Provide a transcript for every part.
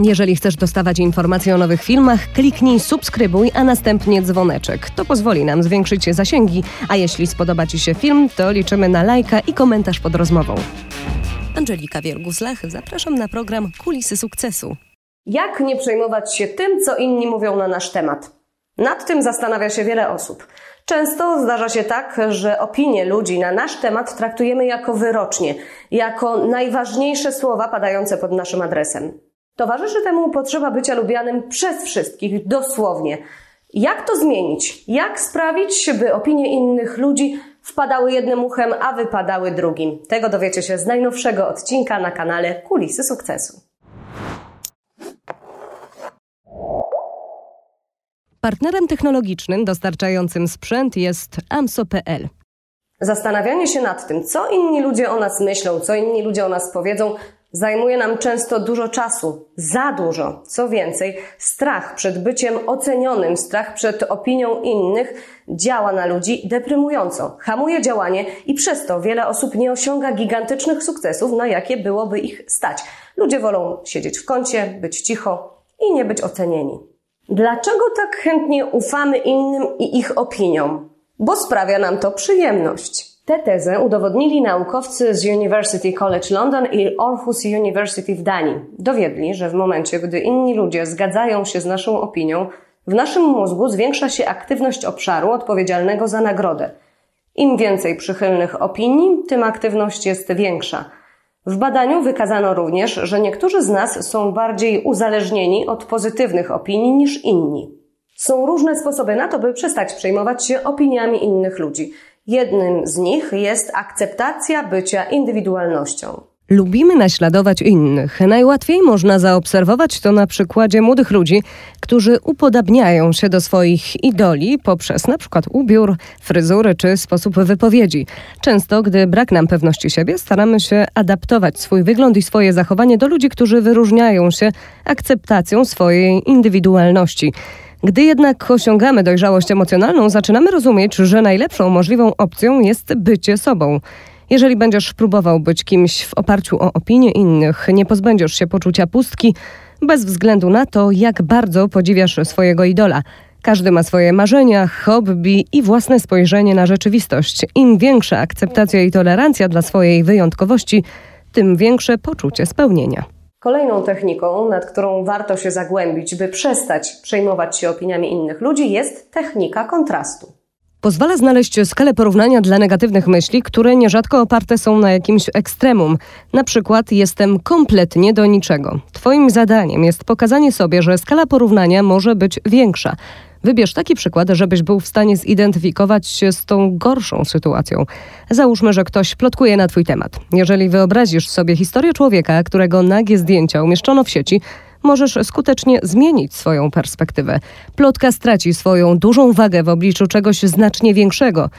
Jeżeli chcesz dostawać informacje o nowych filmach, kliknij subskrybuj, a następnie dzwoneczek. To pozwoli nam zwiększyć zasięgi, a jeśli spodoba Ci się film, to liczymy na lajka i komentarz pod rozmową. Angelika Wiergus-Lach, zapraszam na program Kulisy Sukcesu. Jak nie przejmować się tym, co inni mówią na nasz temat? Nad tym zastanawia się wiele osób. Często zdarza się tak, że opinie ludzi na nasz temat traktujemy jako wyrocznie, jako najważniejsze słowa padające pod naszym adresem. Towarzyszy temu potrzeba bycia lubianym przez wszystkich, dosłownie. Jak to zmienić? Jak sprawić, by opinie innych ludzi wpadały jednym uchem, a wypadały drugim? Tego dowiecie się z najnowszego odcinka na kanale Kulisy Sukcesu. Partnerem technologicznym dostarczającym sprzęt jest AMSO.pl. Zastanawianie się nad tym, co inni ludzie o nas myślą, co inni ludzie o nas powiedzą, zajmuje nam często dużo czasu, za dużo. Co więcej, strach przed byciem ocenionym, strach przed opinią innych działa na ludzi deprymująco, hamuje działanie i przez to wiele osób nie osiąga gigantycznych sukcesów, na jakie byłoby ich stać. Ludzie wolą siedzieć w kącie, być cicho i nie być ocenieni. Dlaczego tak chętnie ufamy innym i ich opiniom? Bo sprawia nam to przyjemność. Tę tezę udowodnili naukowcy z University College London i Aarhus University w Danii. Dowiedli, że w momencie, gdy inni ludzie zgadzają się z naszą opinią, w naszym mózgu zwiększa się aktywność obszaru odpowiedzialnego za nagrodę. Im więcej przychylnych opinii, tym aktywność jest większa. W badaniu wykazano również, że niektórzy z nas są bardziej uzależnieni od pozytywnych opinii niż inni. Są różne sposoby na to, by przestać przejmować się opiniami innych ludzi. Jednym z nich jest akceptacja bycia indywidualnością. Lubimy naśladować innych. Najłatwiej można zaobserwować to na przykładzie młodych ludzi, którzy upodabniają się do swoich idoli poprzez na przykład ubiór, fryzury czy sposób wypowiedzi. Często, gdy brak nam pewności siebie, staramy się adaptować swój wygląd i swoje zachowanie do ludzi, którzy wyróżniają się akceptacją swojej indywidualności. Gdy jednak osiągamy dojrzałość emocjonalną, zaczynamy rozumieć, że najlepszą możliwą opcją jest bycie sobą. Jeżeli będziesz próbował być kimś w oparciu o opinie innych, nie pozbędziesz się poczucia pustki, bez względu na to, jak bardzo podziwiasz swojego idola. Każdy ma swoje marzenia, hobby i własne spojrzenie na rzeczywistość. Im większa akceptacja i tolerancja dla swojej wyjątkowości, tym większe poczucie spełnienia. Kolejną techniką, nad którą warto się zagłębić, by przestać przejmować się opiniami innych ludzi, jest technika kontrastu. Pozwala znaleźć skalę porównania dla negatywnych myśli, które nierzadko oparte są na jakimś ekstremum. Na przykład jestem kompletnie do niczego. Twoim zadaniem jest pokazanie sobie, że skala porównania może być większa. Wybierz taki przykład, żebyś był w stanie zidentyfikować się z tą gorszą sytuacją. Załóżmy, że ktoś plotkuje na Twój temat. Jeżeli wyobrazisz sobie historię człowieka, którego nagie zdjęcia umieszczono w sieci, możesz skutecznie zmienić swoją perspektywę. Plotka straci swoją dużą wagę w obliczu czegoś znacznie większego.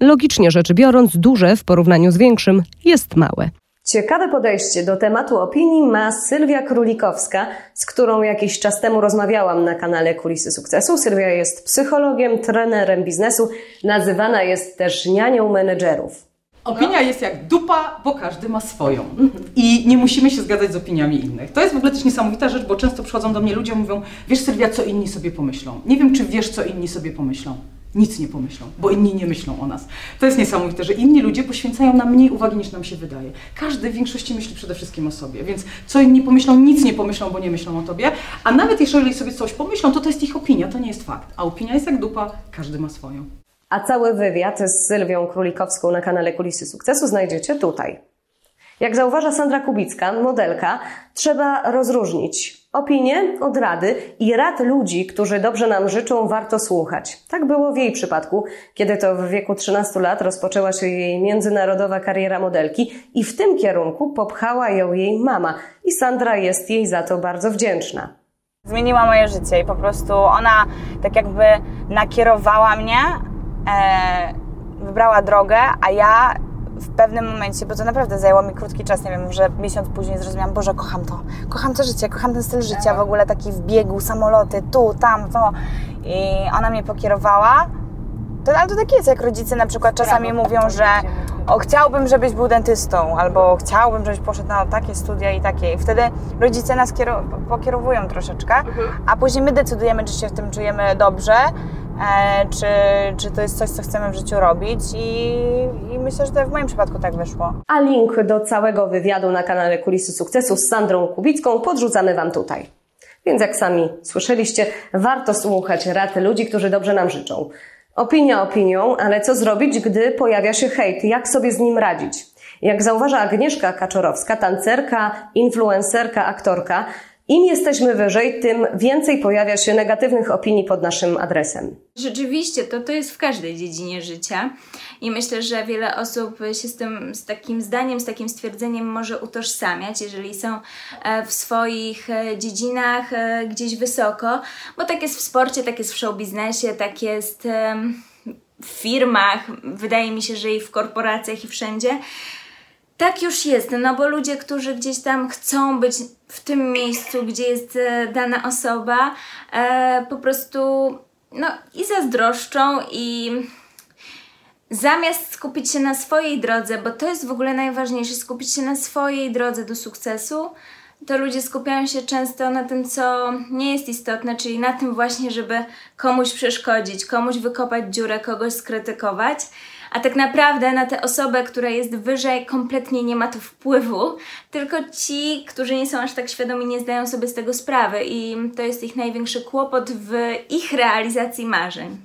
Logicznie rzecz biorąc, duże w porównaniu z większym jest małe. Ciekawe podejście do tematu opinii ma Sylwia Królikowska, z którą jakiś czas temu rozmawiałam na kanale Kulisy Sukcesu. Sylwia jest psychologiem, trenerem biznesu, nazywana jest też nianią menedżerów. Opinia jest jak dupa, bo każdy ma swoją. I nie musimy się zgadzać z opiniami innych. To jest w ogóle też niesamowita rzecz, bo często przychodzą do mnie ludzie i mówią, wiesz Sylwia, co inni sobie pomyślą. Nie wiem, czy wiesz, co inni sobie pomyślą nic nie pomyślą, bo inni nie myślą o nas. To jest niesamowite, że inni ludzie poświęcają nam mniej uwagi niż nam się wydaje. Każdy w większości myśli przede wszystkim o sobie, więc co inni pomyślą, nic nie pomyślą, bo nie myślą o tobie, a nawet jeżeli sobie coś pomyślą, to to jest ich opinia, to nie jest fakt. A opinia jest jak dupa, każdy ma swoją. A cały wywiad z Sylwią Królikowską na kanale Kulisy Sukcesu znajdziecie tutaj. Jak zauważa Sandra Kubicka, modelka, trzeba rozróżnić opinie od rady i rad ludzi, którzy dobrze nam życzą, warto słuchać. Tak było w jej przypadku, kiedy to w wieku 13 lat rozpoczęła się jej międzynarodowa kariera modelki i w tym kierunku popchała ją jej mama i Sandra jest jej za to bardzo wdzięczna. Zmieniła moje życie i po prostu ona tak jakby nakierowała mnie, e, wybrała drogę, a ja w pewnym momencie, bo to naprawdę zajęło mi krótki czas, nie wiem, że miesiąc później zrozumiałam, Boże, kocham to, kocham to życie, kocham ten styl życia, w ogóle taki w biegu, samoloty, tu, tam, to. I ona mnie pokierowała. To, ale to tak jest, jak rodzice na przykład czasami mówią, że o chciałbym, żebyś był dentystą, albo chciałbym, żebyś poszedł na takie studia i takie. I wtedy rodzice nas pokierowują troszeczkę, mhm. a później my decydujemy, czy się w tym czujemy dobrze, czy, czy to jest coś, co chcemy w życiu robić i, i myślę, że w moim przypadku tak wyszło. A link do całego wywiadu na kanale Kulisy Sukcesu z Sandrą Kubicką podrzucamy Wam tutaj. Więc jak sami słyszeliście, warto słuchać rad ludzi, którzy dobrze nam życzą. Opinia opinią, ale co zrobić, gdy pojawia się hejt? Jak sobie z nim radzić? Jak zauważa Agnieszka Kaczorowska, tancerka, influencerka, aktorka, im jesteśmy wyżej, tym więcej pojawia się negatywnych opinii pod naszym adresem. Rzeczywiście, to, to jest w każdej dziedzinie życia i myślę, że wiele osób się z tym, z takim zdaniem, z takim stwierdzeniem może utożsamiać, jeżeli są e, w swoich e, dziedzinach e, gdzieś wysoko, bo tak jest w sporcie, tak jest w show biznesie, tak jest w firmach, wydaje mi się, że i w korporacjach i wszędzie tak już jest, no bo ludzie, którzy gdzieś tam chcą być w tym miejscu, gdzie jest e, dana osoba, e, po prostu no i zazdroszczą i zamiast skupić się na swojej drodze, bo to jest w ogóle najważniejsze, skupić się na swojej drodze do sukcesu, to ludzie skupiają się często na tym, co nie jest istotne, czyli na tym właśnie, żeby komuś przeszkodzić, komuś wykopać dziurę, kogoś skrytykować a tak naprawdę na tę osobę, która jest wyżej, kompletnie nie ma to wpływu, tylko ci, którzy nie są aż tak świadomi, nie zdają sobie z tego sprawy i to jest ich największy kłopot w ich realizacji marzeń.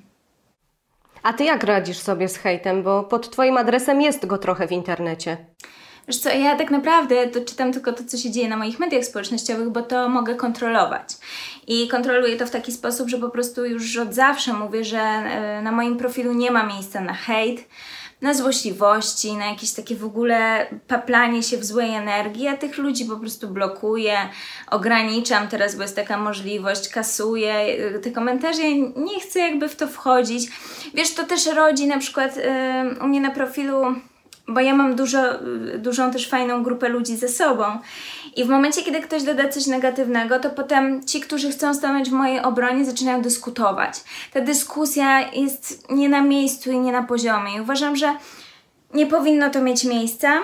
A ty jak radzisz sobie z hejtem, bo pod twoim adresem jest go trochę w internecie? Wiesz co, ja tak naprawdę to czytam tylko to, co się dzieje na moich mediach społecznościowych, bo to mogę kontrolować. I kontroluję to w taki sposób, że po prostu już od zawsze mówię, że e, na moim profilu nie ma miejsca na hejt, na złośliwości, na jakieś takie w ogóle paplanie się w złej energii. Ja tych ludzi po prostu blokuję, ograniczam teraz, bo jest taka możliwość, kasuję e, te komentarze. Nie chcę jakby w to wchodzić. Wiesz, to też rodzi na przykład yy, u mnie na profilu bo ja mam dużo, dużą też fajną grupę ludzi ze sobą. I w momencie, kiedy ktoś doda coś negatywnego, to potem ci, którzy chcą stanąć w mojej obronie, zaczynają dyskutować. Ta dyskusja jest nie na miejscu i nie na poziomie. I uważam, że nie powinno to mieć miejsca.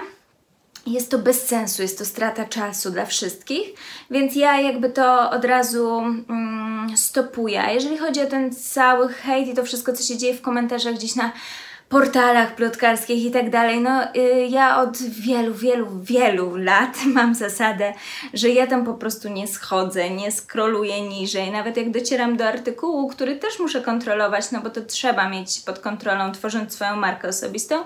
Jest to bez sensu, jest to strata czasu dla wszystkich, więc ja jakby to od razu mm, stopuję. Jeżeli chodzi o ten cały hejt i to wszystko, co się dzieje w komentarzach gdzieś na portalach plotkarskich i tak dalej. No, y, ja od wielu, wielu, wielu lat mam zasadę, że ja tam po prostu nie schodzę, nie skroluję niżej. Nawet jak docieram do artykułu, który też muszę kontrolować, no bo to trzeba mieć pod kontrolą, tworząc swoją markę osobistą,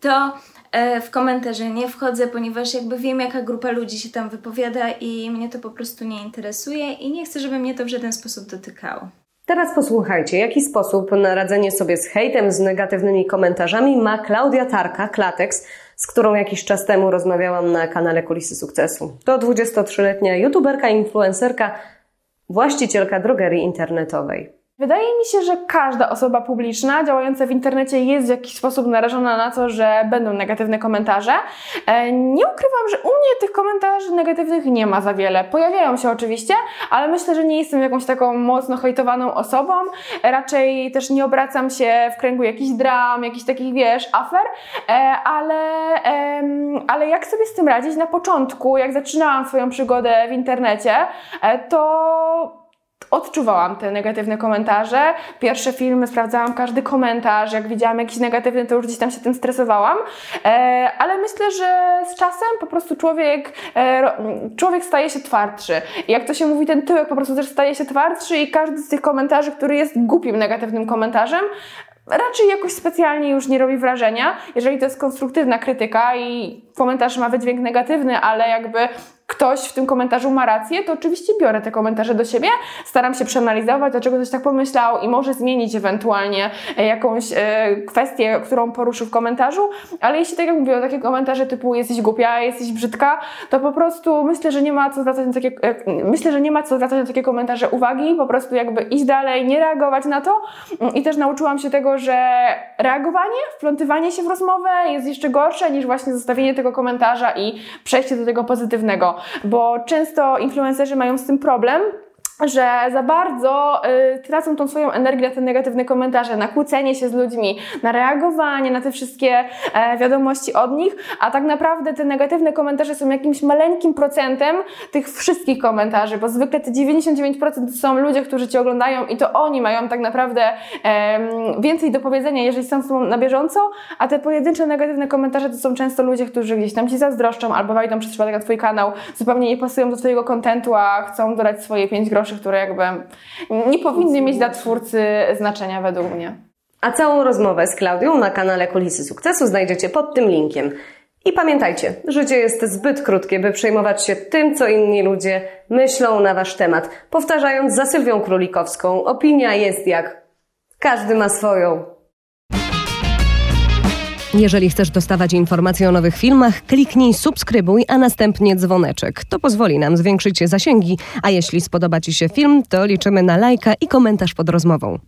to e, w komentarze nie wchodzę, ponieważ jakby wiem, jaka grupa ludzi się tam wypowiada i mnie to po prostu nie interesuje i nie chcę, żeby mnie to w żaden sposób dotykało. Teraz posłuchajcie, jaki sposób na radzenie sobie z hejtem, z negatywnymi komentarzami ma Klaudia Tarka, Klatex, z którą jakiś czas temu rozmawiałam na kanale Kulisy Sukcesu. To 23-letnia youtuberka, influencerka, właścicielka drogerii internetowej. Wydaje mi się, że każda osoba publiczna działająca w internecie jest w jakiś sposób narażona na to, że będą negatywne komentarze. E, nie ukrywam, że u mnie tych komentarzy negatywnych nie ma za wiele. Pojawiają się oczywiście, ale myślę, że nie jestem jakąś taką mocno hejtowaną osobą. Raczej też nie obracam się w kręgu jakichś dram, jakichś takich, wiesz, afer, e, ale, ale jak sobie z tym radzić? Na początku, jak zaczynałam swoją przygodę w internecie, e, to odczuwałam te negatywne komentarze. Pierwsze filmy sprawdzałam każdy komentarz, jak widziałam jakiś negatywny, to już gdzieś tam się tym stresowałam. E, ale myślę, że z czasem po prostu człowiek, e, człowiek staje się twardszy. I jak to się mówi, ten tyłek po prostu też staje się twardszy i każdy z tych komentarzy, który jest głupim negatywnym komentarzem, raczej jakoś specjalnie już nie robi wrażenia. Jeżeli to jest konstruktywna krytyka i komentarz ma wydźwięk negatywny, ale jakby ktoś w tym komentarzu ma rację, to oczywiście biorę te komentarze do siebie, staram się przeanalizować, dlaczego ktoś tak pomyślał i może zmienić ewentualnie e, jakąś e, kwestię, którą poruszył w komentarzu, ale jeśli tak jak mówię, takie komentarze typu jesteś głupia, jesteś brzydka, to po prostu myślę, że nie ma co zwracać na takie, e, myślę, że nie ma co zwracać na takie komentarze uwagi, po prostu jakby iść dalej, nie reagować na to. Mm, i też nauczyłam się tego, że reagowanie, wplątywanie się w rozmowę jest jeszcze gorsze niż właśnie zostawienie tego komentarza i przejście do tego pozytywnego bo często influencerzy mają z tym problem, że za bardzo y, tracą tą swoją energię na te negatywne komentarze, na kłócenie się z ludźmi, na reagowanie na te wszystkie e, wiadomości od nich, a tak naprawdę te negatywne komentarze są jakimś maleńkim procentem tych wszystkich komentarzy, bo zwykle te 99% to są ludzie, którzy Cię oglądają i to oni mają tak naprawdę e, więcej do powiedzenia, jeżeli są z Tobą na bieżąco, a te pojedyncze negatywne komentarze to są często ludzie, którzy gdzieś tam Ci zazdroszczą albo wejdą przez przypadek na Twój kanał, zupełnie nie pasują do Twojego kontentu, a chcą dodać swoje 5 groszy rzeczy, które jakby nie powinny mieć dla twórcy znaczenia według mnie. A całą rozmowę z Klaudią na kanale Kulisy Sukcesu znajdziecie pod tym linkiem. I pamiętajcie, życie jest zbyt krótkie, by przejmować się tym, co inni ludzie myślą na wasz temat. Powtarzając za Sylwią Królikowską, opinia jest jak każdy ma swoją. Jeżeli chcesz dostawać informacje o nowych filmach, kliknij subskrybuj, a następnie dzwoneczek. To pozwoli nam zwiększyć zasięgi, a jeśli spodoba Ci się film, to liczymy na lajka i komentarz pod rozmową.